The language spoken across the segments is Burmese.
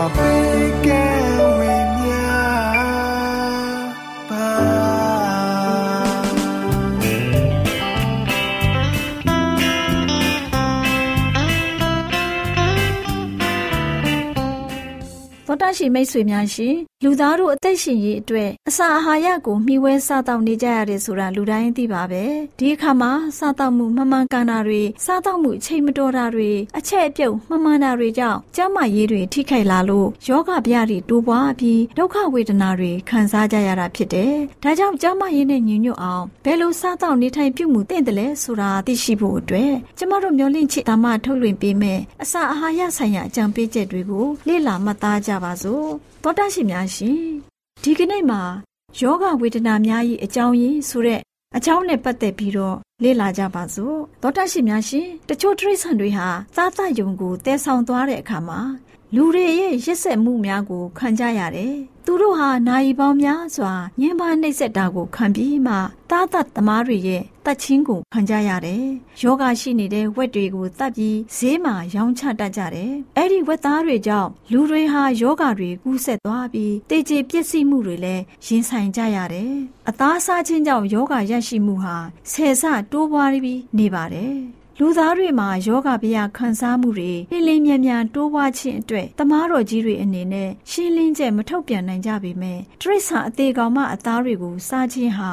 များစွာပေးကဲဝေမျှပါသောတာရှင်မိတ်ဆွေများရှင် လူသားတို့အသက်ရှင်ရေးအတွက်အစာအာဟာရကိုမျှဝဲစားတောက်နေကြရတယ်ဆိုတာလူတိုင်းသိပါပဲဒီအခါမှာစားတောက်မှုမမှန်ကန်တာတွေစားတောက်မှုအချိန်မတော်တာတွေအချက်အပြုတ်မမှန်တာတွေကြောင့်ကျန်းမာရေးတွေထိခိုက်လာလို့ယောဂဗျာတွေတိုးပွားပြီးဒုက္ခဝေဒနာတွေခံစားကြရတာဖြစ်တယ်ဒါကြောင့်ကျန်းမာရေးနဲ့ညီညွတ်အောင်ဘယ်လိုစားတောက်နေထိုင်ပြုမှုသင့်တယ်လဲဆိုတာသိရှိဖို့အတွက်ကျမတို့မျှဝင့်ချစ်တာမှထုတ်လွှင့်ပေးမယ်အစာအာဟာရဆိုင်ရာအကြံပေးချက်တွေကိုလေ့လာမှတ်သားကြပါစို့သောတာရှင်များရှင်ဒီကနေ့မှာယောဂဝေဒနာများ၏အကြောင်းရင်းဆိုတဲ့အကြောင်းနဲ့ပတ်သက်ပြီးတော့လေ့လာကြပါစို့သောတာရှင်များရှင်တချို့တရိษံတွေဟာသားသယုံကိုတည်ဆောင်သွားတဲ့အခါမှာ လူတွေရဲ့ရစ်ဆက်မှုများကိုခံကြရတယ်။သူတို့ဟာနိုင်ပေါင်းများစွာညှဉ်းပန်းနှိပ်စက်တာကိုခံပြီးမှတားတတ်သမားတွေရဲ့တတ်ချင်းကိုခံကြရတယ်။ယောဂရှိနေတဲ့ဝက်တွေကိုတတ်ပြီးဈေးမှာရောင်းချတတ်ကြတယ်။အဲ့ဒီဝက်သားတွေကြောင့်လူတွေဟာယောဂတွေကူးဆက်သွားပြီးတေကျေပျက်စီးမှုတွေလည်းရင်ဆိုင်ကြရတယ်။အသားစားခြင်းကြောင့်ယောဂရရှိမှုဟာဆယ်ဆတိုးပွားပြီးနေပါတယ်။ လူသားတွေမှာယောဂဗျာခံစားမှုတွေလင်းလင်းမြန်မြန်တိုးပွားခြင်းအတွက်တမားတော်ကြီးတွေအနေနဲ့ရှင်းလင်းချက်မထုတ်ပြန်နိုင်ကြပေမဲ့တရိษံအသေးကောင်မအသားတွေကိုစားခြင်းဟာ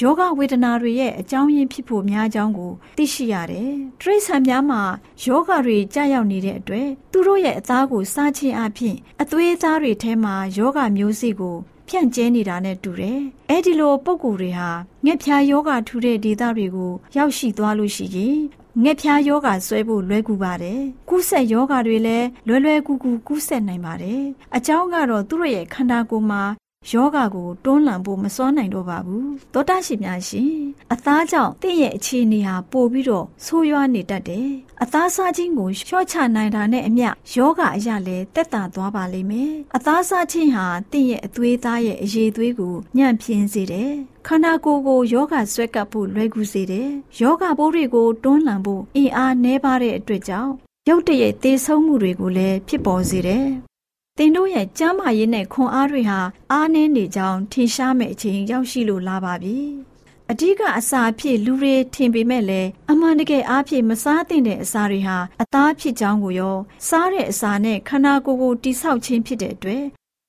ယောဂဝေဒနာတွေရဲ့အကြောင်းရင်းဖြစ်ဖို့များကြောင်းကိုသိရှိရတယ်။တရိษံများမှာယောဂတွေကြာရောက်နေတဲ့အတွက်သူတို့ရဲ့အသားကိုစားခြင်းအပြင်အသွေးသားတွေထဲမှာယောဂမျိုးစိကိုဖြန့်ကျဲနေတာနဲ့တူတယ်။အဲဒီလိုပုံကိုယ်တွေဟာငှက်ဖြာယောဂထူတဲ့ဒေသတွေကိုရောက်ရှိသွားလို့ရှိရင် ငှက်ဖျားယောဂဆွဲဖို့လွယ်ကူပါတယ်။ကူးဆက်ယောဂတွေလည်းလွယ်လွယ်ကူကူကူးဆက်နိုင်ပါတယ်။အကြောင်းကတော့သူတို့ရဲ့ခန္ဓာကိုယ်မှာ ယောဂကိုတွန်းလှန်ဖို့မစွမ်းနိုင်တော့ပါဘူးသောတာရှိများရှင်အသားကြောင့်တင့်ရဲ့အခြေအနေဟာပိုပြီးတော့ဆိုးရွားနေတတ်တယ်အသားစားခြင်းကိုလျှော့ချနိုင်တာနဲ့အမျှယောဂအရာလည်းတက်တာသွားပါလိမ့်မယ်အသားစားခြင်းဟာတင့်ရဲ့အသွေးသားရဲ့အရေးသွေးကိုညံ့ဖျင်းစေတယ်ခန္ဓာကိုယ်ကိုယောဂဆွဲကပ်ဖို့လွယ်ကူစေတယ်ယောဂပိုးတွေကိုတွန်းလှန်ဖို့အင်အားနှဲပါတဲ့အတွက်ကြောင့်ရုတ်တရက်သေဆုံးမှုတွေကိုလည်းဖြစ်ပေါ်စေတယ် တင်တို့ရဲ့ကျမ်းမာရေးနဲ့ခွန်အားတွေဟာအားနည်းနေကြောင်းထင်ရှားမဲ့အချိန်ရောက်ရှိလို့လာပါပြီ။အဓိကအစာအဖြစ်လူတွေထင်ပေမဲ့လည်းအမှန်တကယ်အားဖြင့်မစားသင့်တဲ့အစာတွေဟာအသားဖြစ်ကြောင်းကိုရော စားတဲ့အစာနဲ့ခန္ဓာကိုယ်ကိုတိဆောက်ခြင်းဖြစ်တဲ့အတွက်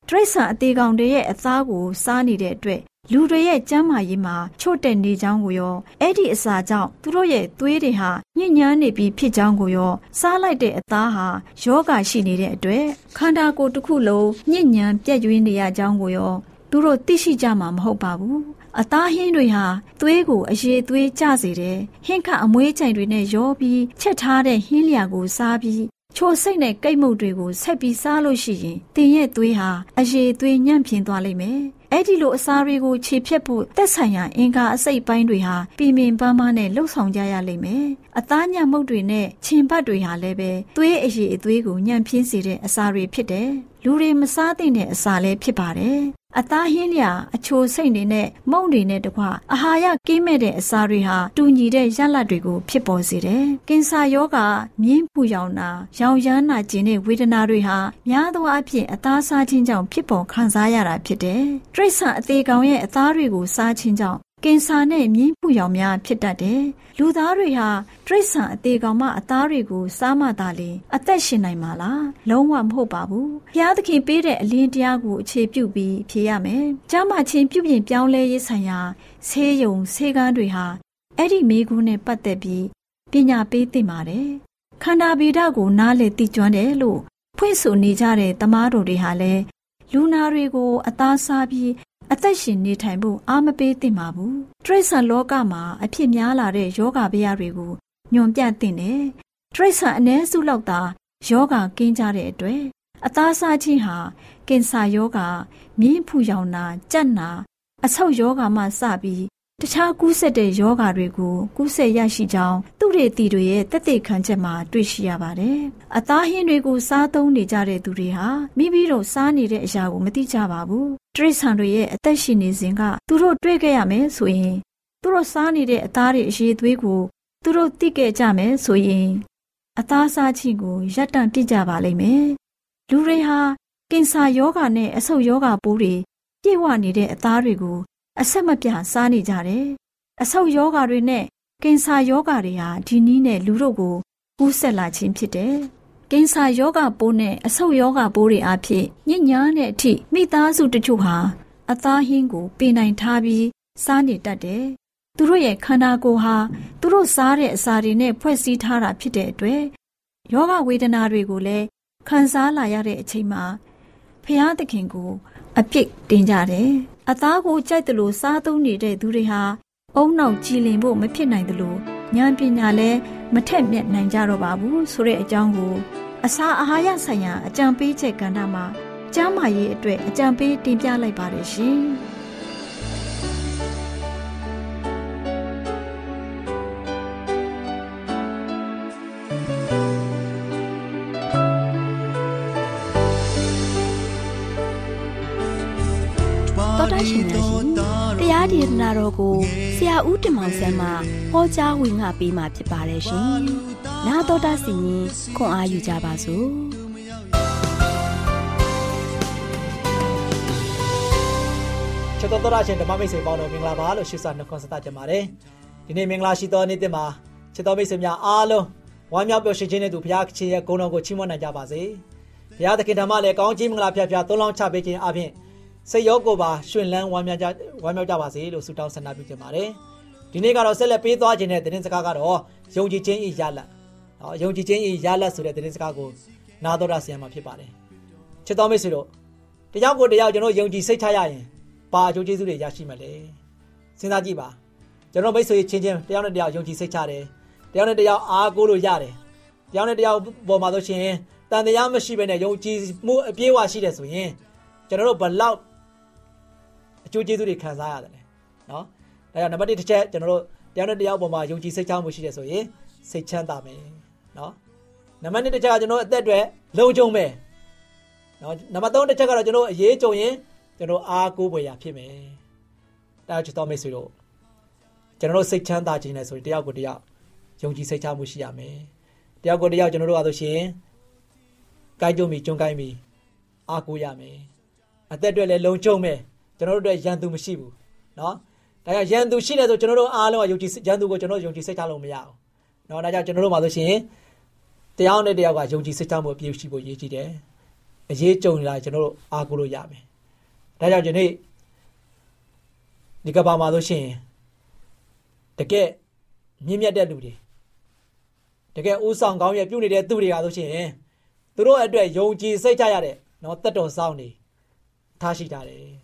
တရိษံအသေးကောင်တွေရဲ့အသားကိုစားနေတဲ့အတွက် လူတွေရဲ့ကျန်းမာရေးမှာချို့တဲ့နေကြောင်းကိုရောအဲ့ဒီအစာကြောင့်သူတို့ရဲ့သွေးတွေဟာညှဉ်းညမ်းနေပြီးဖြစ်ကြောင်းကိုရောစားလိုက်တဲ့အသားဟာယောဂရှိနေတဲ့အတွက်ခန္ဓာကိုယ်တစ်ခုလုံးညှဉ်းညမ်းပြက်ယွင်းနေရကြောင်းကိုရောသူတို့သိရှိကြမှာမဟုတ်ပါဘူးအသားဟင်းတွေဟာသွေးကိုအရေသွေးကျစေတယ်ဟင်းခအမွေးကြိမ်တွေနဲ့ရောပြီးချက်ထားတဲ့ဟင်းလျာကိုစားပြီးချိုစိတ်နဲ့ကိတ်မုတ်တွေကိုဆက်ပြီးစားလို့ရှိရင်တင်ရဲ့သွေးဟာအရေသွေးညံ့ဖျင်းသွားလိမ့်မယ် အဲ့ဒီလိုအစာတွေကိုခြေဖြတ်ဖို့သက်ဆိုင်ရာအင်္ဂါအစိတ်ပိုင်းတွေဟာပြည်မြင်ပန်းပန်းနဲ့လှုပ်ဆောင်ကြရလိမ့်မယ်။အသားညံ့မှုတ်တွေနဲ့ခြင်ပတ်တွေဟာလည်းပဲသွေးအရည်အသွေးကိုညံ့ဖျင်းစေတဲ့အစာတွေဖြစ်တယ်။ လူတွေမစားသင့်တဲ့အစာလည်းဖြစ်ပါတယ်အသားဟင်းလျာအချိုစိတ်နေနဲ့မုံတွေနဲ့တကွအာဟာရကင်းမဲ့တဲ့အစာတွေဟာတူညီတဲ့ရလတ်တွေကိုဖြစ်ပေါ်စေတယ်။ကင်ဆာယောဂမြင်းပူရောင်နာရောင်ရမ်းနာကျင်တဲ့ဝေဒနာတွေဟာများသောအားဖြင့်အသားစားခြင်းကြောင့်ဖြစ်ပေါ်ခံစားရတာဖြစ်တယ်။တရိษံအသေးကောင်ရဲ့အသားတွေကိုစားခြင်းကြောင့် ကင်ဆာနဲ့မြင်းပူရောင်များဖြစ်တတ်တယ်။လူသားတွေဟာတရိษံအသေးကောင်မှအသားတွေကိုစားမှသာလေအသက်ရှင်နိုင်မှာလား။လုံးဝမဟုတ်ပါဘူး။ဘုရားသခင်ပေးတဲ့အလင်းတရားကိုအခြေပြုပြီးဖြေရမယ်။ကျမ်းမာခြင်းပြုပြင်ပြောင်းလဲရေးဆိုင်ရာဆေးရုံဆေးကန်းတွေဟာအဲ့ဒီမိကူးနဲ့ပတ်သက်ပြီးပညာပေးသင့်ပါတယ်။ခန္ဓာဗေဒကိုနားလေသိကျွမ်းတယ်လို့ဖွင့်ဆိုနေကြတဲ့တမားတော်တွေဟာလည်းလူနာတွေကိုအသားစားပြီး အသက်ရှင်နေထိုင်ဖို့အားမပေးသင့်ပါဘူး။တရိษံလောကမှာအဖြစ်များလာတဲ့ယောဂဗျာတွေကိုညွန်ပြသင့်တယ်။တရိษံအ ਨੇ စုလောက်သာယောဂကင်းကြတဲ့အတွက်အသားစားခြင်းဟာကင်ဆာယောဂမြင်းဖူရောင်နာကြက်နာအဆုတ်ယောဂမှစပြီးတခြားကူးဆက်တဲ့ယောဂါတွေကိုကူးဆက်ရရှိကြောင်းသူတွေတီတွေရဲ့တက်တဲ့ခံချက်မှာတွေ့ရှိရပါတယ်။အသားဟင်းတွေကိုစားသုံးနေကြတဲ့သူတွေဟာမိမိတို့စားနေတဲ့အရာကိုမသိကြပါဘူး။ တရိษံတွေရဲ့အသက်ရှင်နေစဉ်ကသူတို့တွေ့ခဲ့ရမယ်ဆိုရင်သူတို့စားနေတဲ့အသားတွေအရေးသွေးကိုသူတို့သိခဲ့ကြမယ်ဆိုရင်အသားစားခြင်းကိုရပ်တန့်ပြကြပါလိမ့်မယ်။လူတွေဟာကင်ဆာယောဂါနဲ့အဆုတ်ယောဂါပိုးတွေပြည့်ဝနေတဲ့အသားတွေကိုအဆက်မပြတ်စားနေကြတယ်။အဆုတ်ယောဂါတွေနဲ့ကင်ဆာယောဂါတွေဟာဒီနည်းနဲ့လူတို့ကိုကူးဆက်လာခြင်းဖြစ်တယ်။ ကင်ဆာယောဂါပိုးနဲ့အဆုတ်ယောဂါပိုးတွေအဖြစ်ညဉ့်ညားတဲ့အထိမိသားစုတချို့ဟာအသားဟင်းကိုပင်နိုင်ထားပြီးစားနေတတ်တယ်။သူတို့ရဲ့ခန္ဓာကိုယ်ဟာသူတို့စားတဲ့အစာတွေနဲ့ဖွဲ့စည်းထားတာဖြစ်တဲ့အတွက်ယောဂဝေဒနာတွေကိုလည်းခံစားလာရတဲ့အချိန်မှာဖျားသခင်ကို အပြစ်တင်ကြတယ်။အသားကိုကြိုက်တယ်လို့စားသုံးနေတဲ့သူတွေဟာအုံနောက်ကြည်လင်ဖို့မဖြစ်နိုင်တယ်လို့ဉာဏ်ပညာလည်း မထက်မြက်နိုင်ကြတော့ပါဘူးဆိုတဲ့အကြောင်းကိုအစာအာဟာရဆိုင်ရာအကြံပေးချက်ကဏ္ဍမှာကျမ်းမာရေးအတွက်အကြံပေးတင်ပြလိုက်ပါတယ်ရှင်။ တရားဒေသနာတော်ကိုဆရာဦးတင်မောင်ဆန်းမှဟောကြားဝင်ငါပေးมาဖြစ်ပါတယ်ရှင်။နာတော်တာစီရင်ခွန်အားယူကြပါစို့။ချစ်တော်တော်ရှင်ဓမ္မမိတ်ဆွေပေါင်းတော်မင်္ဂလာပါလို့ရှိစွာနှုတ်ခွန်းဆက်သကြပါတယ်။ဒီနေ့မင်္ဂလာရှိသောနေ့တင်မှာချစ်တော်မိတ်ဆွေများအားလုံးဝမ်းမြောက်ပျော်ရွှင်ခြင်းနဲ့တူဘုရားခင်ရဲ့ဂုဏ်တော်ကိုချီးမွမ်းနိုင်ကြပါစေ။ဘုရားသခင်ဓမ္မလည်းကောင်းချီးမင်္ဂလာဖျားဖျားသုံးလောင်းချပေးခြင်းအပြင် စိတ်ရောကိုယ်ပါရှင်လန်းဝမ်းမြောက်ကြဝမ်းမြောက်ကြပါစေလို့ဆုတောင်းဆန္ဒပြုချင်ပါတယ်ဒီနေ့ကတော့ဆက်လက်ပေးသွားခြင်းတဲ့သတင်းစကားကတော့ယုံကြည်ခြင်းဤရလတ်နော်ယုံကြည်ခြင်းဤရလတ်ဆိုတဲ့သတင်းစကားကိုနာတော်ရဆရာမှာဖြစ်ပါတယ်ချစ်တော်မိတ်ဆွေတို့တယောက်ကိုတယောက်ကျွန်တော်ယုံကြည်စိတ်ချရရင်ပါအကျိုးကျေးဇူးတွေရရှိမှာလေစဉ်းစားကြည့်ပါကျွန်တော်မိတ်ဆွေချင်းချင်းတယောက်နဲ့တယောက်ယုံကြည်စိတ်ချတယ်တယောက်နဲ့တယောက်အားကိုးလို့ရတယ်တယောက်နဲ့တယောက်ပေါ်မှာဆိုရှင်တန်တရားမရှိဘဲနဲ့ယုံကြည်မှုအပြည့်အဝရှိတယ်ဆိုရင်ကျွန်တော်တို့ဘလောက် ကျိုးကျေးဇူးတွေခံစားရတယ်နော်ဒါကြောင့်နံပါတ်1တစ်ချက်ကျွန်တော်တို့တယောက်နဲ့တယောက်ပေါ်မှာယုံကြည်စိတ်ချမှုရှိတယ်ဆိုရင်စိတ်ချမ်းသာမယ်နော်နံပါတ်2တစ်ချက်ကကျွန်တော်အသက်တွေလုံခြုံမယ်နော်နံပါတ်3တစ်ချက်ကတော့ကျွန်တော်အရေးကြုံရင်ကျွန်တော်အားကိုးပွေရာဖြစ်မယ်ဒါချစ်တော်မိတ်ဆွေတို့ကျွန်တော်တို့စိတ်ချမ်းသာခြင်းနဲ့ဆိုရင်တယောက်ကိုတယောက်ယုံကြည်စိတ်ချမှုရှိရမယ်တယောက်ကိုတယောက်ကျွန်တော်တို့အားဆိုရှင်ကိုင်းကြုံပြီးကျွန်းကိုင်းပြီးအားကိုးရမယ်အသက်တွေလည်းလုံခြုံမယ် ကျွန်တော်တို့တဲ့ရန်သူမရှိဘူးနော်ဒါကြောင့်ရန်သူရှိတယ်ဆိုကျွန်တော်တို့အားလုံးကယုံကြည်ရန်သူကိုကျွန်တော်ယုံကြည်စိတ်ချလို့မရအောင်နော်ဒါကြောင့်ကျွန်တော်တို့မှာဆိုရှင်တရားနဲ့တရားကယုံကြည်စိတ်ချမှုအပြည့်ရှိဖို့ရည်ကြည်တယ်အရေးကြုံလာကျွန်တော်တို့အားကိုးလို့ရမယ်ဒါကြောင့်ဒီနေ့ဒီကဘာမှာဆိုရှင်တကယ်မြင့်မြတ်တဲ့လူတွေတကယ်ဥဆောင်ကောင်းရပြုနေတဲ့သူတွေကဆိုရှင်သူတို့အတွက်ယုံကြည်စိတ်ချရတဲ့နော်တတ်တော်ဆောင်နေထားရှိတာတယ်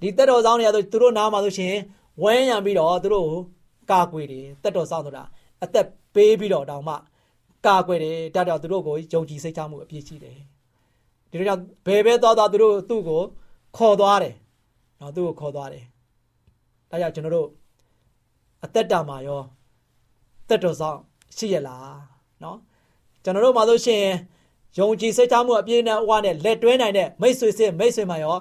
ဒီတက်တော်ဆောင်တွေကဆိုသူတို့နားမှာဆိုရှင်ဝမ်းရံပြီးတော့သူတို့ကာကွယ်တယ်တက်တော်ဆောင်ဆိုတာအသက်ပေးပြီးတော့တောင်မှကာကွယ်တယ်တတ်တော့သူတို့ကိုယုံကြည်စိတ်ချမှုအပြည့်ရှိတယ်ဒီလိုကြောင့်ဘယ်ပဲသွားသွားသူတို့သူ့ကိုခေါ်သွားတယ်နနော်သူ့ကိုခေါ်သွားတယ်ဒါကြောင့်ကျွန်တော်တို့အသက်တာမှာရောသက်တော်ဆောင်ရှိရလားနော်ကျွန်တော်တို့မှာဆိုရှင်ယုံကြည်စိတ်ချမှုအပြည့်နဲ့ဝါနဲ့လက်တွဲနိုင်တဲ့မိတ်ဆွေစစ်မိတ်ဆွေမှရော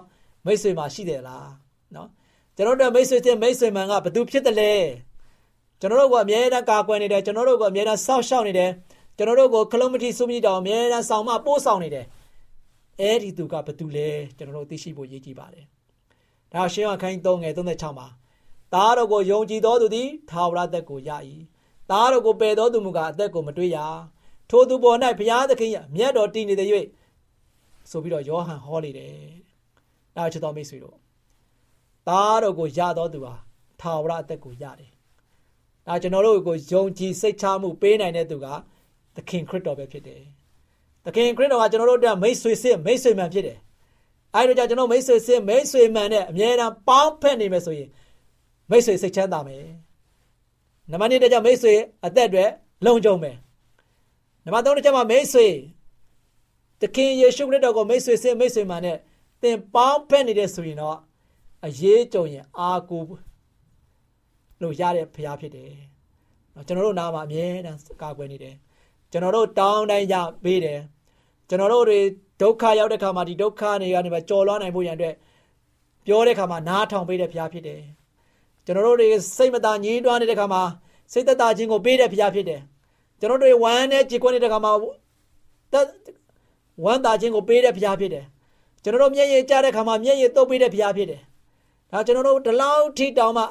မိတ်ဆွေမှရှိတယ်လားနော်ကျွန်တော်တို့မိတ်ဆွေစစ်မိတ်ဆွေမှန်ကဘသူဖြစ်တယ်လဲကျွန်တော်တို့ကအမြဲတမ်းကာကွယ်နေတယ်ကျွန်တော်တို့ကအမြဲတမ်းစောင့်ရှောက်နေတယ်ကျွန်တော်တို့ကိုကလုံးမတိစုမိတောင်အမြဲတမ်းဆောင်မပို့ဆောင်နေတယ်အဲ့ဒီသူကဘသူလဲကျွန်တော်တို့သိရှိဖို့ရည်ကြည်ပါတယ်ဒါရှင်းအခန်း3ငယ်36မှာသားတော်ကိုယုံကြည်တော်သူသည်သာဝရသက်ကိုရ၏သားတော်ကိုပယ်တော်သူမူကားအသက်ကိုမတွေ့ရထိုသူပေါ်၌ဘုရားသခင်ရဲ့မြတ်တော်တည်နေတဲ့၍ဆိုပြီးတော့ယောဟန်ဟောလေတယ်။ ဒါချစ်တော်မိတ်ဆွေတို့သားတော်ကိုရတော်သူဟာထာဝရအသက်ကိုရတယ်။ဒါကျွန်တော်တို့ကိုယုံကြည်စိတ်ချမှုပေးနိုင်တဲ့သူကသခင်ခရစ်တော်ပဲဖြစ်တယ်။သခင်ခရစ်တော်ကကျွန်တော်တို့အတွက်မိတ်ဆွေစစ်မိတ်ဆွေမှန်ဖြစ်တယ်။အဲဒီတော့ကျွန်တော်မိတ်ဆွေစစ်မိတ်ဆွေမှန်နဲ့အမြဲတမ်းပေါင်းဖက်နေမယ်ဆိုရင်မိတ်ဆွေစိတ်ချမ်းသာမယ်။နံပါတ်1တကြမိတ်ဆွေအသက်တွေလုံခြုံမယ်နံပါတ်3တစ်ချက်မှာမိတ်ဆွေတခင်ယေရှုခရစ်တော်ကိုမိတ်ဆွေစင်မိတ်ဆွေမှနဲ့ သင်ပေါင်းဖက်နေတဲ့ဆိုရင်တော့အရေးကြုံရင်အာကိုလို့ရတဲ့ဖရားဖြစ်တယ်။နော်ကျွန်တော်တို့နားမှာအမြဲတမ်းကာကွယ်နေတယ်။ကျွန်တော်တို့တောင်းတိုင်းရပေးတယ်။ကျွန်တော်တို့တွေဒုက္ခရောက်တဲ့ခါမှာဒီဒုက္ခတွေကနေပဲကြော်လွှားနိုင်ဖို့ရန်အတွက်ပြောတဲ့ခါမှာနားထောင်ပေးတဲ့ဖရားဖြစ်တယ်။ကျွန်တော်တို့တွေစိတ်မသာညှိတွားနေတဲ့ခါမှာစိတ်သက်သာခြင်းကိုပေးတဲ့ဖရားဖြစ်တယ်။ကျွန်တော်တို့ဝမ်းနဲ့ကြေကွက်နေတဲ့ခါမှာဝမ်းသာခြင်းကိုပေးတဲ့ဘုရားဖြစ်တယ် ကျွန်တော်တို့မျက်ရည်ကျတဲ့ခါမှာမျက်ရည်တုပ်ပေးတဲ့ဘုရားဖြစ်တယ်ဒါကျွန်တော်တို့ဒီလောက်ထိတောင်မှ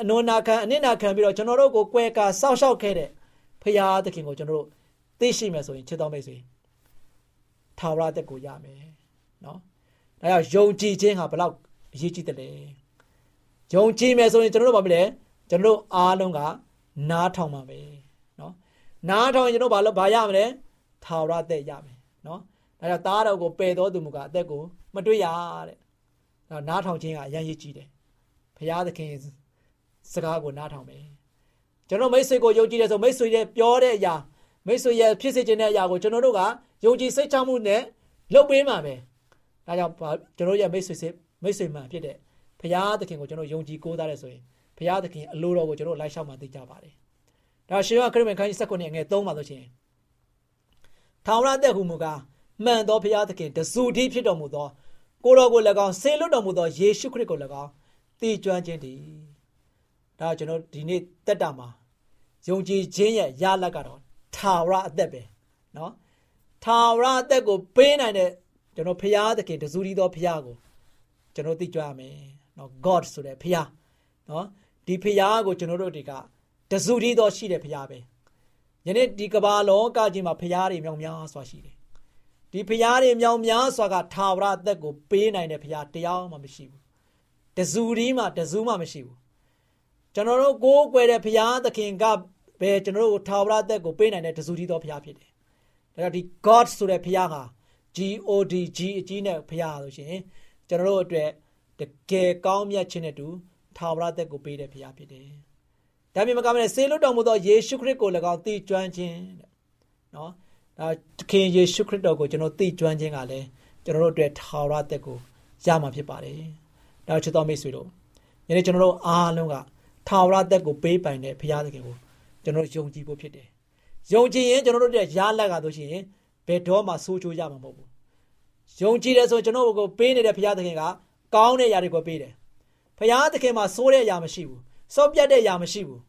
အနုနာခံအနစ်နာခံပြီးတော့ကျွန်တော်တို့ကိုကွဲကာစောက်ရှောက်ခဲ့တဲ့ဘုရားသခင်ကိုကျွန်တော်တို့သိရှိမယ်ဆိုရင်ချစ်တော်မိတ်ဆွေထာဝရတက်ကိုရမယ်နော်ဒါကြောင့်ယုံကြည်ခြင်းဟာဘလောက်အရေးကြီးတယ်လဲယုံကြည်မယ်ဆိုရင်ကျွန်တော်တို့ဘာဖြစ်လဲကျွန်တော်တို့အားလုံးကနားထောင်ပါမယ်နားထောင်ရင်ကျွန်တော်ဘာလို့ဘာရမလဲထာဝရအသက်ရမယ်နော် ဒါကြောင့်သားတော်ကိုပယ်တော်သူမူကအသက်ကိုမတွေ့ရတဲ့ဒါနားထောင်ခြင်းကအရင်ရည်ကြီးတယ်ဘုရားသခင်စကားကိုနားထောင်မယ်ကျွန်တော်မိတ်ဆွေကိုယုံကြည်တယ်ဆိုမိတ်ဆွေရဲ့ပြောတဲ့အရာမိတ်ဆွေရဲ့ဖြစ်စေခြင်းတဲ့အရာကိုကျွန်တော်တို့ကယုံကြည်စိတ်ချမှုနဲ့လုပ်ပေးမှာပဲဒါကြောင့်ကျွန်တော်ရဲ့မိတ်ဆွေမိတ်ဆွေမှန်ဖြစ်တဲ့ဘုရားသခင်ကိုကျွန်တော်ယုံကြည်ကိုးစားတယ်ဆိုရင်ဘုရားသခင်အလိုတော်ကိုကျွန်တော်လိုက်လျှောက်မှသိကြပါတယ်ဒါရှင်ရခရစ်ဝင်ခန်းကြီး19ငယ်3မှာဆိုရှင်ထာဝရတဲ့ဟုမူကား မှန်သောဘုရားသခင်တဆူတည်းဖြစ်တော်မူသောကိုတော်ကို၎င်းဆေလွတ်တော်မူသောယေရှုခရစ်ကို၎င်းတည်ကျွမ်းခြင်းတည်းဒါကျွန်တော်ဒီနေ့တက်တာမှာယုံကြည်ခြင်းရဲ့ရလတ်ကတော့ထာဝရအသက်ပဲเนาะထာဝရအသက်ကိုပေးနိုင်တဲ့ကျွန်တော်ဘုရားသခင်တဆူတည်းသောဘုရားကိုကျွန်တော်သိကြရမယ်เนาะ God ဆိုတဲ့ဘုရားเนาะဒီဘုရားကိုကျွန်တော်တို့တွေကတစုတည်းသောရှိတဲ့ဖရားပဲယနေ့ဒီကဘာလောကကြီးမှာဖရားတွေမြောင်များစွာရှိတယ် ဒီဖရားတွေမြောင်များစွာကထာဝရအသက်ကိုပေးနိုင်တဲ့ဖရားတရားမှမရှိဘူးတစုတည်းမှတစုမှမရှိဘူးကျွန်တော်တို့ကိုးကွယ်တဲ့ဖရားသခင်ကပဲကျွန်တော်တို့ထာဝရအသက်ကိုပေးနိုင်တဲ့တစုတည်းသောဖရားဖြစ်တယ်ဒါကြောင့်ဒီ God ဆိုတဲ့ဖရားဟာ God G အကြီးနဲ့ဖရားဆိုရှင်ကျွန်တော်တို့အတွက်တကယ်ကောင်းမြတ်ခြင်းနဲ့တူထာဝရအသက်ကိုပေးတဲ့ဖရားဖြစ်တယ်ဒါပြင်မကမနဲ့ဆေလွတ်တော်မူသောယေရှုခရစ်ကို၎င်းသိကျွမ်းခြင်းတဲ့နော် ဒါသခင်ယေရှုခရစ်တော်ကိုကျွန်တော်သိကျွမ်းခြင်းကလည်းကျွန်တော်တို့အတွက်ထာဝရအသက်ကိုရမှာဖြစ်ပါတယ်ဒါချစ်တော်မိတ်ဆွေတို့ယနေ့ကျွန်တော်တို့အားလုံးကထာဝရအသက်ကိုပေးပိုင်တဲ့ဘုရားသခင်ကိုကျွန်တော်ယုံကြည်ဖို့ဖြစ်တယ်ယုံကြည်ရင်ကျွန်တော်တို့ရဲ့ရားလက်ကဆိုရှင်ဘယ်တော့မှဆိုးချိုးရမှာမဟုတ်ဘူးယုံကြည်တယ်ဆိုကျွန်တော်ကိုပေးနေတဲ့ဘုရားသခင်ကကောင်းတဲ့ຢာတွေကိုပေးတယ်ဘုရားသခင်မှာဆိုးတဲ့ຢာမရှိဘူးစော့ပြတ်တဲ့အရာမရှိဘူး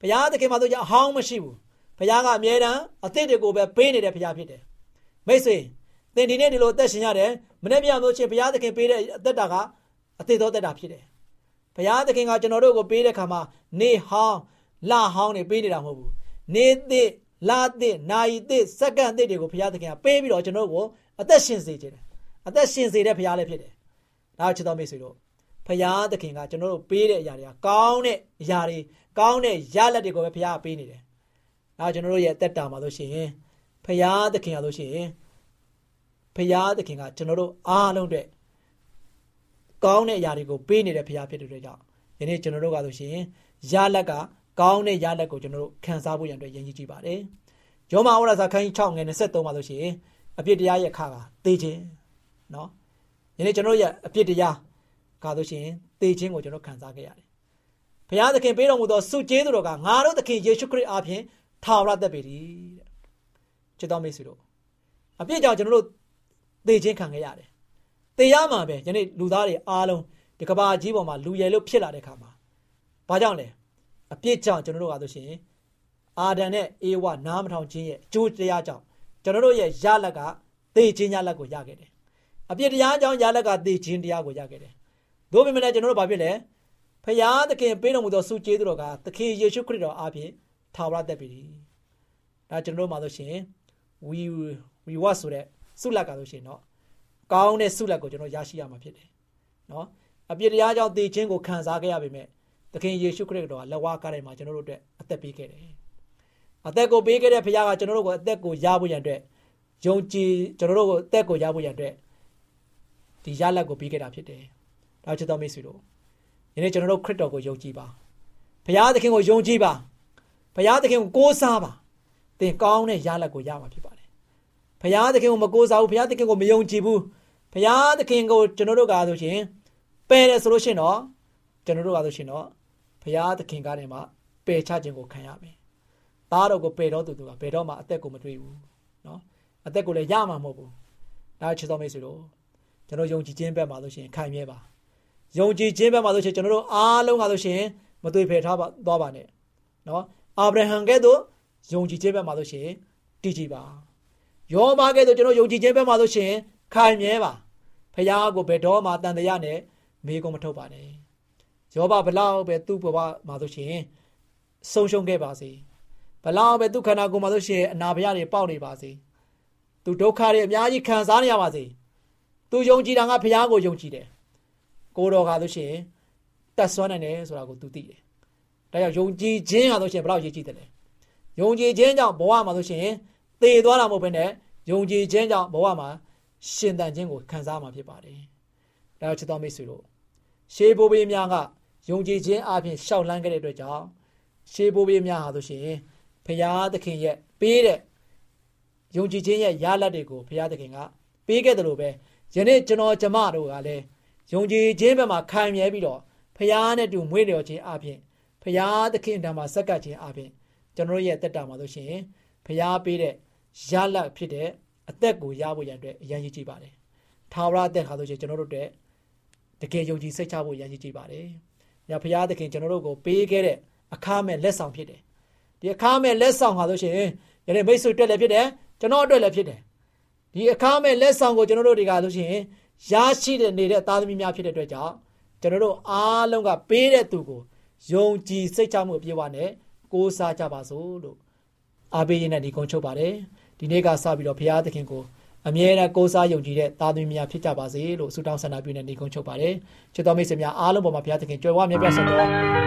ဘုရားသခင်မှာတို့ကြအဟောင်းမရှိဘူး ဘုရားကအမြဲတမ်းအသစ်တွေကိုပဲပေးနေတဲ့ဘုရားဖြစ်တယ်မိတ်ဆွေသင်ဒီနေ့ဒီလိုအသက်ရှင်ရတယ်မနေ့ပြန်လို့ချင်းဘုရားသခင်ပေးတဲ့အသက်တာကအသစ်သောသက်တာဖြစ်တယ်ဘုရားသခင်ကကျွန်တော်တို့ကိုပေးတဲ့ခါမှာနေဟောင်းလဟောင်းတွေပေးနေတာမဟုတ်ဘူးနေသစ်လသစ်နာယီသစ်စက္ကန့်သစ်တွေကိုဘုရားသခင်ကပေးပြီးတော့ကျွန်တော်တို့ကိုအသက်ရှင်စေခြင်းတယ်အသက်ရှင်စေတဲ့ဘုရားလည်းဖြစ်တယ်ဒါချစ်တော်မိတ်ဆွေတို့ဖရာသခင်ကကျွန်တော်တို့ပေးတဲ့အရာတွေကကောင်းတဲ့အရာတွေကောင်းတဲ့ရလက်တွေကိုပဲဖရာကပေးနေတယ်။ ဒါကျွန်တော်တို့ရဲ့တက်တာမှာဆိုရှင်ဖရာသခင်ရလို့ရှိရင်ဖရာသခင်ကကျွန်တော်တို့အားလုံးအတွက်ကောင်းတဲ့အရာတွေကိုပေးနေတဲ့ဖရာဖြစ်တဲ့အတွက်ကြောင့်ယနေ့ကျွန်တော်တို့ကဆိုရှင်ရလက်ကကောင်းတဲ့ရလက်ကိုကျွန်တော်တို့ခံစားဖို့ရန်အတွက်ရည်ကြီးကြည့်ပါတယ်။ယောမဩရစာခန်းကြီး6ငယ်23မှာဆိုရှင်အပြစ်တရားရဲ့ခါကသေခြင်းနော်ယနေ့ကျွန်တော်ရဲ့အပြစ်တရားကဆိုရှင်သေခြင်းကိုကျွန်တော်ခံစားခဲ့ရတယ်။ဘုရားသခင်ပေးတော်မူသောဆုကျေးဇူးတော်ကငါတို့သခင်ယေရှုခရစ်အားဖြင့် ထာဝရသက်ပေသည်တဲ့။ချစ်တော်မိတ်ဆွေတို့အပြစ်ကြောင့်ကျွန်တော်တို့သေခြင်းခံခဲ့ရတယ်။သေရမှာပဲယနေ့လူသားတွေအားလုံးဒီကဘာကြီးပေါ်မှာလူရယ်လို့ဖြစ်လာတဲ့ခါမှာဘာကြောင့်လဲအပြစ်ကြောင့်ကျွန်တော်တို့ကဆိုရှင်အာဒံနဲ့အေဝနားမထောင်ခြင်းရဲ့အကျိုးတရားကြောင့်ကျွန်တော်တို့ရဲ့ရလက်ကသေခြင်းရလက်ကိုရခဲ့တယ်။အပြစ်တရားကြောင့်ရလက်ကသေခြင်းတရားကိုရခဲ့တယ်။သို့ပေမဲ့လည်းကျွန်တော်တို့ဘာဖြစ်လဲ။ဖရာသခင်ပေးတော်မူသောဆုကျေးဇူးတော်ကသခင်ယေရှုခရစ်တော်အားဖြင့် ထာဝရတက်ပြီ။ဒါကျွန်တော်တို့မှာဆိုရှင် we we what ဆိုတဲ့ဆုလက်ကဆိုရှင်တော့ကောင်းတဲ့ဆုလက်ကိုကျွန်တော်ရရှိရမှာဖြစ်တယ်။နော်။အပြစ်တရားကြောင့်သေခြင်းကိုခံစားခဲ့ရပေမဲ့သခင်ယေရှုခရစ်တော်ကလက်ဝါးကားတိုင်းမှာကျွန်တော်တို့အတွက်အသက်ပေးခဲ့တယ်။အသက်ကိုပေးခဲ့တဲ့ဖခင်ကကျွန်တော်တို့ကိုအသက်ကိုရဖို့ရန်အတွက်ယုံကြည်ကျွန်တော်တို့ကိုအသက်ကိုရဖို့ရန်အတွက်ဒီရလက်ကိုပေးခဲ့တာဖြစ်တယ်။ဒါချစ်တော်မိတ်ဆွေတို့ယနေ့ကျွန်တော်တို့ခရစ်တော်ကိုယုံကြည်ပါ။ဘုရားသခင်ကိုယုံကြည်ပါ။ ဘုရားသခင်ကိုကိုးစားပါ။သင်ကောင်းတဲ့ရလက်ကိုရမှာဖြစ်ပါတယ်။ဘုရားသခင်ကိုမကိုးစားဘူးဘုရားသခင်ကိုမယုံကြည်ဘူး။ဘုရားသခင်ကိုကျွန်တော်တို့ကဆိုရှင်ပယ်တယ်ဆိုလို့ရှိရင်တော့ကျွန်တော်တို့ကဆိုရှင်တော့ဘုရားသခင်ကနေမှပယ်ချခြင်းကိုခံရမယ်။သားတော်ကိုပယ်တော်သူကဘယ်တော့မှအသက်ကိုမတွေ့ဘူး။နော်။အသက်ကိုလည်းရမှာမဟုတ်ဘူး။ဒါချစ်တော်မိတ်ဆွေတို့ကျွန်တော်ယုံကြည်ခြင်းဘက်မှာဆိုရှင်ခိုင်မြဲပါ။ယုံကြည်ခြင်းဘက်မှာဆိုရှင်ကျွန်တော်တို့အားလုံးကဆိုရှင်မတွေ့ဖယ်ထားပါသွားပါနဲ့။နော်။ အာဗြဟံကဲ့သို့ယုံကြည်ခြင်းဘက်မှာဆိုရှင်တည်ကြည်ပါ။ယောဘကဲ့သို့ကျွန်တော်ယုံကြည်ခြင်းဘက်မှာဆိုရှင်ခိုင်မြဲပါ။ဖခင်ကိုဘယ်တော့မှတန်တရားနဲ့မေးကုန်မထုတ်ပါနဲ့။ယောဘဘလောက်ပဲသူ့ဘဝမှာဆိုရှင်ဆုံးရှုံးခဲ့ပါစေ။ဘလောက်ပဲသူ့ခန္ဓာကိုယ်မှာဆိုရှင်အနာဘရတွေပေါက်နေပါစေ။သူဒုက္ခတွေအများကြီးခံစားနေရပါစေ။သူယုံကြည်တာကဖခင်ကိုယုံကြည်တယ်။ကိုတော်ကဆိုရှင်တက်ဆွမ်းနိုင်တယ်ဆိုတာကိုသူသိတယ်။ ဒါကြောင့်ယုံကြည်ခြင်းဟာဆိုရှင်ဘလောက်ရည်ကြည်တယ်လဲ။ယုံကြည်ခြင်းကြောင့်ဘဝမှာဆိုရှင်သေသွားတာမဟုတ်ဘဲနဲ့ယုံကြည်ခြင်းကြောင့်ဘဝမှာရှင်သန်ခြင်းကိုခံစားမှာဖြစ်ပါတယ်။ဒါကြောင့်ချစ်တော်မိတ်ဆွေတို့ရှေးဘိုးဘေးများကယုံကြည်ခြင်းအပြင်ရှောက်လန်းခဲ့တဲ့အတွက်ကြောင့်ရှေးဘိုးဘေးများဟာဆိုရှင်ဖရာသခင်ရဲ့ပေးတဲ့ယုံကြည်ခြင်းရဲ့ရလဒ်တွေကိုဖရာသခင်ကပေးခဲ့တယ်လို့ပဲယနေ့ကျွန်တော်ကျမတို့ကလည်းယုံကြည်ခြင်းဘက်မှာခံမြဲပြီးတော့ဖရာနဲ့တူမွေးလျော်ခြင်းအပြင် ဖရာသခင်တံမှာစက္ကပ်ခြင်းအပြင်ကျွန်တော်ရဲ့တက်တာမှာဆိုရှင်ဖရာပေးတဲ့ရလဒ်ဖြစ်တဲ့အသက်ကိုရဖို့ရန်အတွက်အရင်ကြီးကြည့်ပါတယ်။ထာဝရအသက်ခါဆိုရှင်ကျွန်တော်တို့အတွက်တကယ်ယုံကြည်စိတ်ချဖို့ရည်ရည်ကြည့်ပါတယ်။ညဘုရားသခင်ကျွန်တော်တို့ကိုပေးခဲ့တဲ့အခါမဲ့လက်ဆောင်ဖြစ်တယ်။ဒီအခါမဲ့လက်ဆောင်ဟာဆိုရှင်ယနေ့မိတ်ဆွေအတွက်လည်းဖြစ်တယ်ကျွန်တော်အတွက်လည်းဖြစ်တယ်။ဒီအခါမဲ့လက်ဆောင်ကိုကျွန်တော်တို့တွေကဆိုရှင်ရရှိတဲ့နေတဲ့သားသမီးများဖြစ်တဲ့အတွက်ကြောင့်ကျွန်တော်တို့အားလုံးကပေးတဲ့သူကို ယုံကြည်စိတ်ချမှုအပြည့်အဝနဲ့ကိုးစားကြပါစို့လို့အားပေးရင်းနဲ့ဒီကုန်းချုပ်ပါတယ်။ဒီနေ့ကစပြီးတော့ဘုရားသခင်ကိုအမြဲတမ်းကိုးစားယုံကြည်တဲ့သားသမီးများဖြစ်ကြပါစေလို့ဆုတောင်းဆန္ဒပြုနေနေကုန်းချုပ်ပါတယ်ချစ်တော်မိတ်ဆွေများအားလုံးပေါ်မှာဘုရားသခင်ကြွယ်ဝမြတ်ပြတ်ဆက်တော်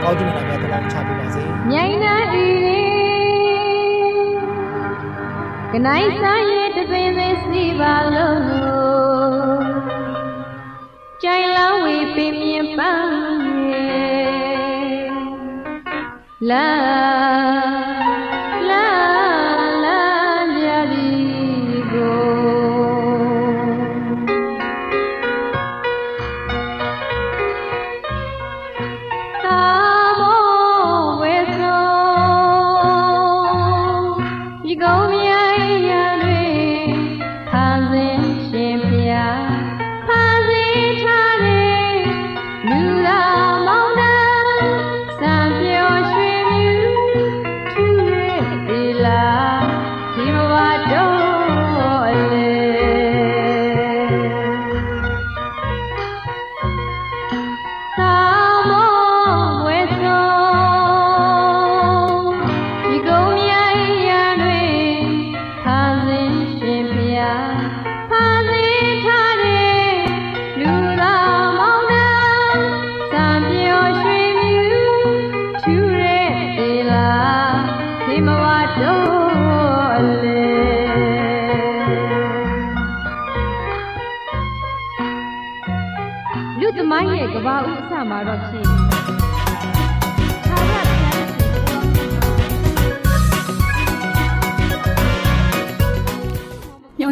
ကောင်းချီးမင်္ဂလာများတောင်းချပေးပါစေမြိုင်နာဤကနိုင်စားရဲ့တပင်ပဲစီပါလို့ကြိုင်လောင်းဝေပင်မြပန်း Love.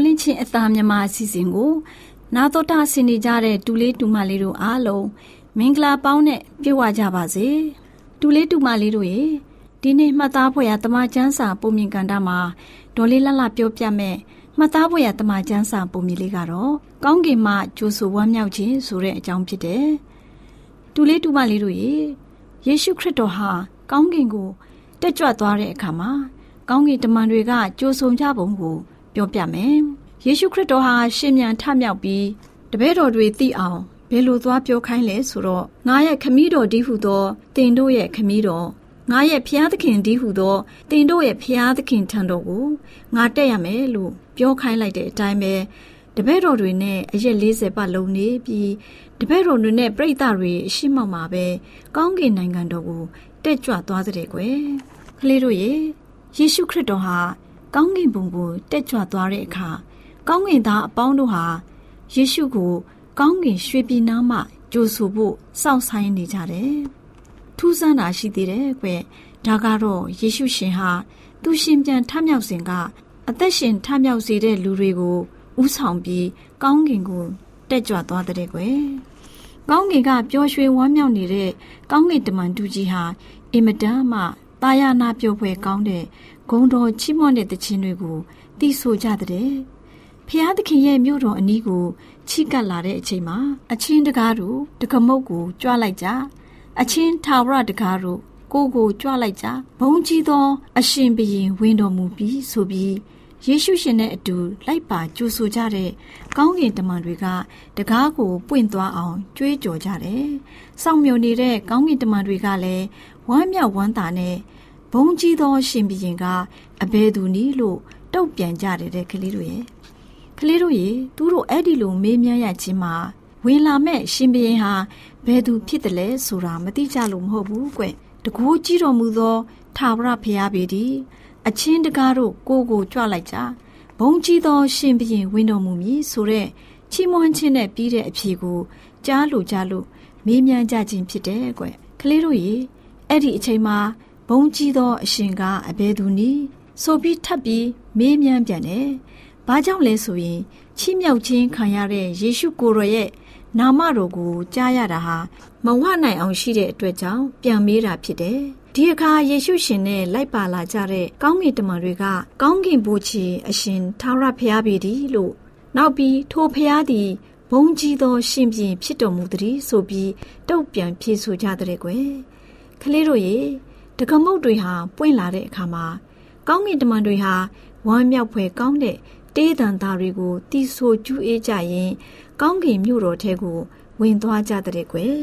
လာချင်းအသားမြမအစီအစဉ်ကို နာတော်တာဆင်နေကြတဲ့တူလေးတူမလေးတို့အားလုံးမင်္ဂလာပေါင်းနဲ့ပြည့်ဝကြပါစေတူလေးတူမလေးတို့ရေဒီနေ့မှတ်သားဖွယ်ရတမချန်းစာပုံမြင်ကန်တာမှာဒေါ်လေးလှလှပြောပြမဲ့ မှတ်သားဖွယ်ရတမချန်းစာပုံမြင်လေးကတော့ကောင်းကင်မှကြိုးဆိုဝမ်းမြောက်ခြင်းဆိုတဲ့အကြောင်းဖြစ်တယ်တူလေးတူမလေးတို့ရေယေရှုခရစ်တော်ဟာကောင်းကင်ကိုတက်ကြွသွားတဲ့အခါမှာကောင်းကင်တမန်တွေကကြိုးဆုံကြပုံကိုပြောပြမယ်ယေရှုခရစ်တော်ဟာရှင်မြန်ထမြောက်ပြီးတပည့်တော်တွေသိအောင်ဘယ်လိုသွားပြောခိုင်းလဲဆိုတော့ငါရဲ့ခမည်းတော်ဒီဟုသောတင်တို့ရဲ့ခမည်းတော် ငါရဲ့ဖျားသခင်ဒီဟုသောတင်တို့ရဲ့ဖျားသခင်ထံတော်ကိုငါတက်ရမယ်လို့ပြောခိုင်းလိုက်တဲ့အတိုင်းပဲတပည့်တော်တွေနဲ့အရက်40ပတ်လုံးနေပြီးတပည့်တော်တွေနဲ့ပြိတ္တတွေအရှိမောက်မှာပဲကောင်းကင်နိုင်ငံတော်ကိုတက်ကြွသွားတဲ့ကွယ်ကလေးတို့ရေယေရှုခရစ်တော်ဟာကောင်းကင်ဘုံကိုတက်ကြွသွားတဲ့အခါကောင်းကင်သားအပေါင်းတို့ဟာယေရှုကို ကောင်းကင်ရွှေပြည်နားမှကြိုဆိုဖို့စောင့်ဆိုင်နေကြတယ်။ ထူးဆန်းတာရှိသေးတယ်ကွ။ဒါကတော့ယေရှုရှင်ဟာသူရှင်ပြန်ထမြောက်စဉ်ကအသက်ရှင်ထမြောက်စေတဲ့လူတွေကိုဥဆောင်ပြီးကောင်းကင်ကိုတက်ကြွသွားတဲ့ကွယ်။ကောင်းကင်ကပျော်ရွှင်ဝမ်းမြောက်နေတဲ့ကောင်းကင်တမန်တူကြီးဟာအင်မတန်မှတာယာနာပျော်ဖွယ်ကောင်းတဲ့ဂုံတော်ချီးမွမ်းတဲ့တခြင်းတွေကိုတီးဆိုကြတဲ့ဖျားသခင်ရဲ့မြို့တော်အနီးကိုချီကပ်လာတဲ့အချိန်မှာအချင်းတကားတို့တကမုတ်ကိုကြွလိုက်ကြ အချင်းထာဝရတကားတို့ကိုကိုကြွလိုက်ကြဘုံကြီးသော အရှင်ဘုရင်ဝင်တော်မူပြီးဆိုပြီးယေရှုရှင်နဲ့အတူလိုက်ပါကြိုဆိုကြတဲ့ကောင်းကင်တမန်တွေကတကားကိုပွင့်သွားအောင်ကြွေးကြော်ကြတယ်။စောင့်မျှော်နေတဲ့ကောင်းကင်တမန်တွေကလည်းဝမ်းမြောက်ဝမ်းသာနဲ့ဘုံကြီးသောရှင်ဘုရင်ကအဘယ်သူနည်းလို့တုတ်ပြန်ကြတယ်တဲ့ကလေးတို့ရဲ့ကလေးတို့ရေသူတို့အဲ့ဒီလိုမေးမြန်းရခြင်းမှာ ဝင်လာမဲ့ရှင်ဘုရင်ဟာဘယ်သူဖြစ်တယ်လဲဆိုတာမသိကြလို့မဟုတ်ဘူးကွတကူကြီးတော်မူသောထာဝရဘုရားပေသည်အချင်းတကားတို့ကိုကိုကြွလိုက်ကြဘုံကြီးသောရှင်ဘုရင်ဝင်တော်မူမည်ဆိုတဲ့ချီးမွမ်းခြင်းနဲ့ပြီးတဲ့အဖြေကိုကြားလို့ကြားလို့မေးမြန်းကြခြင်းဖြစ်တယ်ကွကလေးတို့ရေအဲ့ဒီအချိန်မှာဘုံကြီးသောအရှင်ကအဘယ်သူနည်းဆိုပြီးထပ်ပြီးမေးမြန်းပြန်တယ်။ဘာကြောင့်လဲဆိုရင်ချီးမြှောက်ခြင်းခံရတဲ့ယေရှုကိုယ်တော်ရဲ့ နာမတော်ကိုကြားရတာဟာမဝနိုင်အောင်ရှိတဲ့အတွက်ကြောင့်ပြန်မေးတာဖြစ်တယ်။ဒီအခါယေရှုရှင်နဲ့လိုက်ပါလာကြတဲ့ကောင်းကင်တမန်တွေကကောင်းကင်ဘုရားအရှင်ထာဝရဘုရားပေသည်လို့နောက်ပြီးထိုဘုရားသည်ဘုံကြီးသောရှင်ပြန်ဖြစ်တော်မူသည်ဆိုပြီးတုတ်ပြန်ဖြေဆိုကြတဲ့ကွယ်။ကလေးတို့ရေတကမုတ်တွေဟာပွင့်လာတဲ့အခါမှာကောင်းကင်တမန်တွေဟာဝမ်းမြောက်ဖွယ်ကောင်းတဲ့တေးတန်သားတွေကိုတီးဆိုကျူးအေးကြရင် ကောင်းကင်မြို့တော်ထဲကိုဝင်သွားကြတဲ့ကွယ်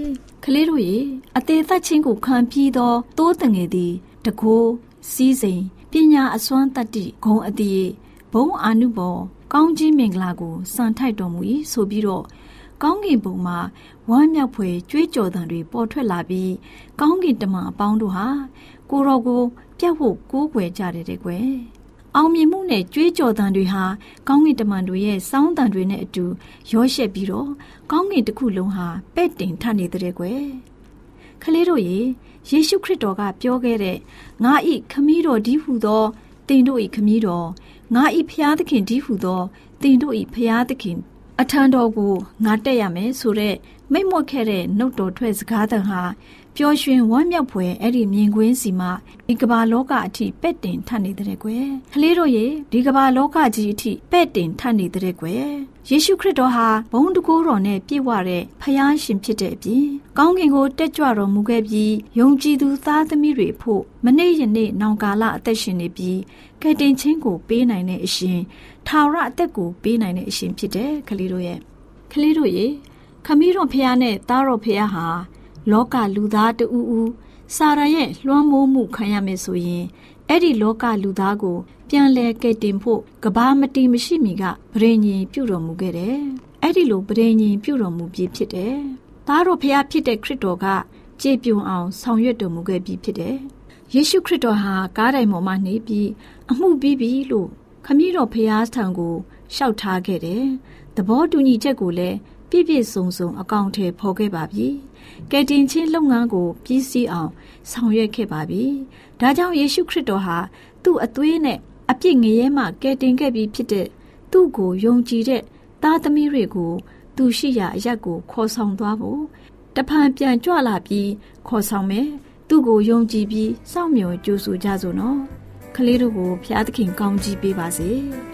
ကလေးတို့ရေအသေးသက်ချင်းကိုခံပြီးသောတိုးတငယ်သည်တကိုးစီးစိမ်ပညာအစွမ်းတတ္တိဂုံအတိဘုံအာနုဘောကောင်းကြီးမင်္ဂလာကိုစံထိုက်တော်မူ၏ဆိုပြီးတော့ကောင်းကင်ဘုံမှာဝမ်းမြောက်ဖွယ်ကြွေးကြော်သံတွေပေါ်ထွက်လာပြီးကောင်းကင်တမန်အပေါင်းတို့ဟာကိုရောကိုပြတ်ဖို့ကိုးကွယ်ကြတယ်တဲ့ကွယ် အောင်မြင်မှုနဲ့ကြွေးကြော်သံတွေဟာကောင်းကင်တမန်တို့ရဲ့စောင်းသံတွေနဲ့အတူရောရှက်ပြီးတော့ကောင်းကင်တစ်ခုလုံးဟာပဲ့တင်ထနေတဲ့ကွယ်ခလေးတို့ရေယေရှုခရစ်တော်ကပြောခဲ့တဲ့ငါဤခမည်းတော်ဒီဟုသောတင်တို့ဤခမည်းတော်ငါဤဖျားသခင်ဒီဟုသောတင်တို့ဤဖျားသခင် အထံတော်ကိုငါတက်ရမယ်ဆိုတဲ့မိတ်မွတ်ခဲ့တဲ့နှုတ်တော်ထွက်စကားတန်ဟာ ပျော်ရွှင်ဝမ်းမြောက်ဖွယ်အဲ့ဒီမြင်ကွင်းစီမှာဒီကမ္ဘာလောကအထိပဲ့တင်ထနေတဲ့ကွယ်ကလေးတို့ရေဒီကမ္ဘာလောကကြီးအထိပဲ့တင်ထနေတဲ့ကွယ်ယေရှုခရစ်တော်ဟာဘုံတကူတော်နဲ့ပြည့်ဝတဲ့ဖယားရှင်ဖြစ်တဲ့အပြင်ကောင်းကင်ကိုတက်ကြွတော်မူခဲ့ပြီးယုံကြည်သူသားသမီးတွေဖို့မနေ့ယနေ့နောင်ကာလအသက်ရှင်နေပြီးကယ်တင်ခြင်းကိုပေးနိုင်တဲ့အရှင်ထာဝရအသက်ကိုပေးနိုင်တဲ့အရှင်ဖြစ်တဲ့ကလေးတို့ရဲ့ကလေးတို့ရေခမည်းတော်ဖះနဲ့သားတော်ဖះဟာ လောကလူသားတူဦးစာရရဲ့လွှမ်းမိုးမှုခံရမယ်ဆိုရင်အဲ့ဒီလောကလူသားကို ပြန်လဲကယ်တင်ဖို့ကဘာမတီမရှိမီကဗြိဉ္ဉ်ပြုတော်မူခဲ့တယ်။အဲ့ဒီလိုဗြိဉ္ဉ်ပြုတော်မူပြီးဖြစ်တယ်။သားတော်ဖះဖြစ်တဲ့ခရစ်တော်ကကြည်ပြုံအောင်ဆောင်ရွက်တော်မူခဲ့ပြီးဖြစ်တယ်။ယေရှုခရစ်တော်ဟာကားတိုင်ပေါ်မှာနေပြီးအမှုပြီးပြီလို့ခမည်းတော်ဖះထံကိုလျှောက်ထားခဲ့တယ်။သဘောတူညီချက်ကိုလည်းပြည့်ပြည့်စုံစုံအကောင့်ထဲဖော်ခဲ့ပါပြီ။ ကယ်တင်ခြင်းလုပ်ငန်းကိုပြီးစီးအောင် ဆောင်ရွက်ခဲ့ပါပြီ။ဒါကြောင့်ယေရှုခရစ်တော်ဟာသူ့အသွေးနဲ့အပြစ်ငရဲမှကယ်တင်ခဲ့ပြီးဖြစ်တဲ့သူ့ကိုယုံကြည်တဲ့သားသမီးတွေကို သူရှိရာအရက်ကိုခေါ်ဆောင်သွားဖို့တဖန်ပြန်ကြွလာပြီးခေါ်ဆောင်မယ်သူ့ကိုယုံကြည်ပြီးစောင့်မျှော်ကြိုးဆိုကြစို့နော်ကလေးတို့ကိုဖျားသခင်ကောင်းကြီးပေးပါစေ။။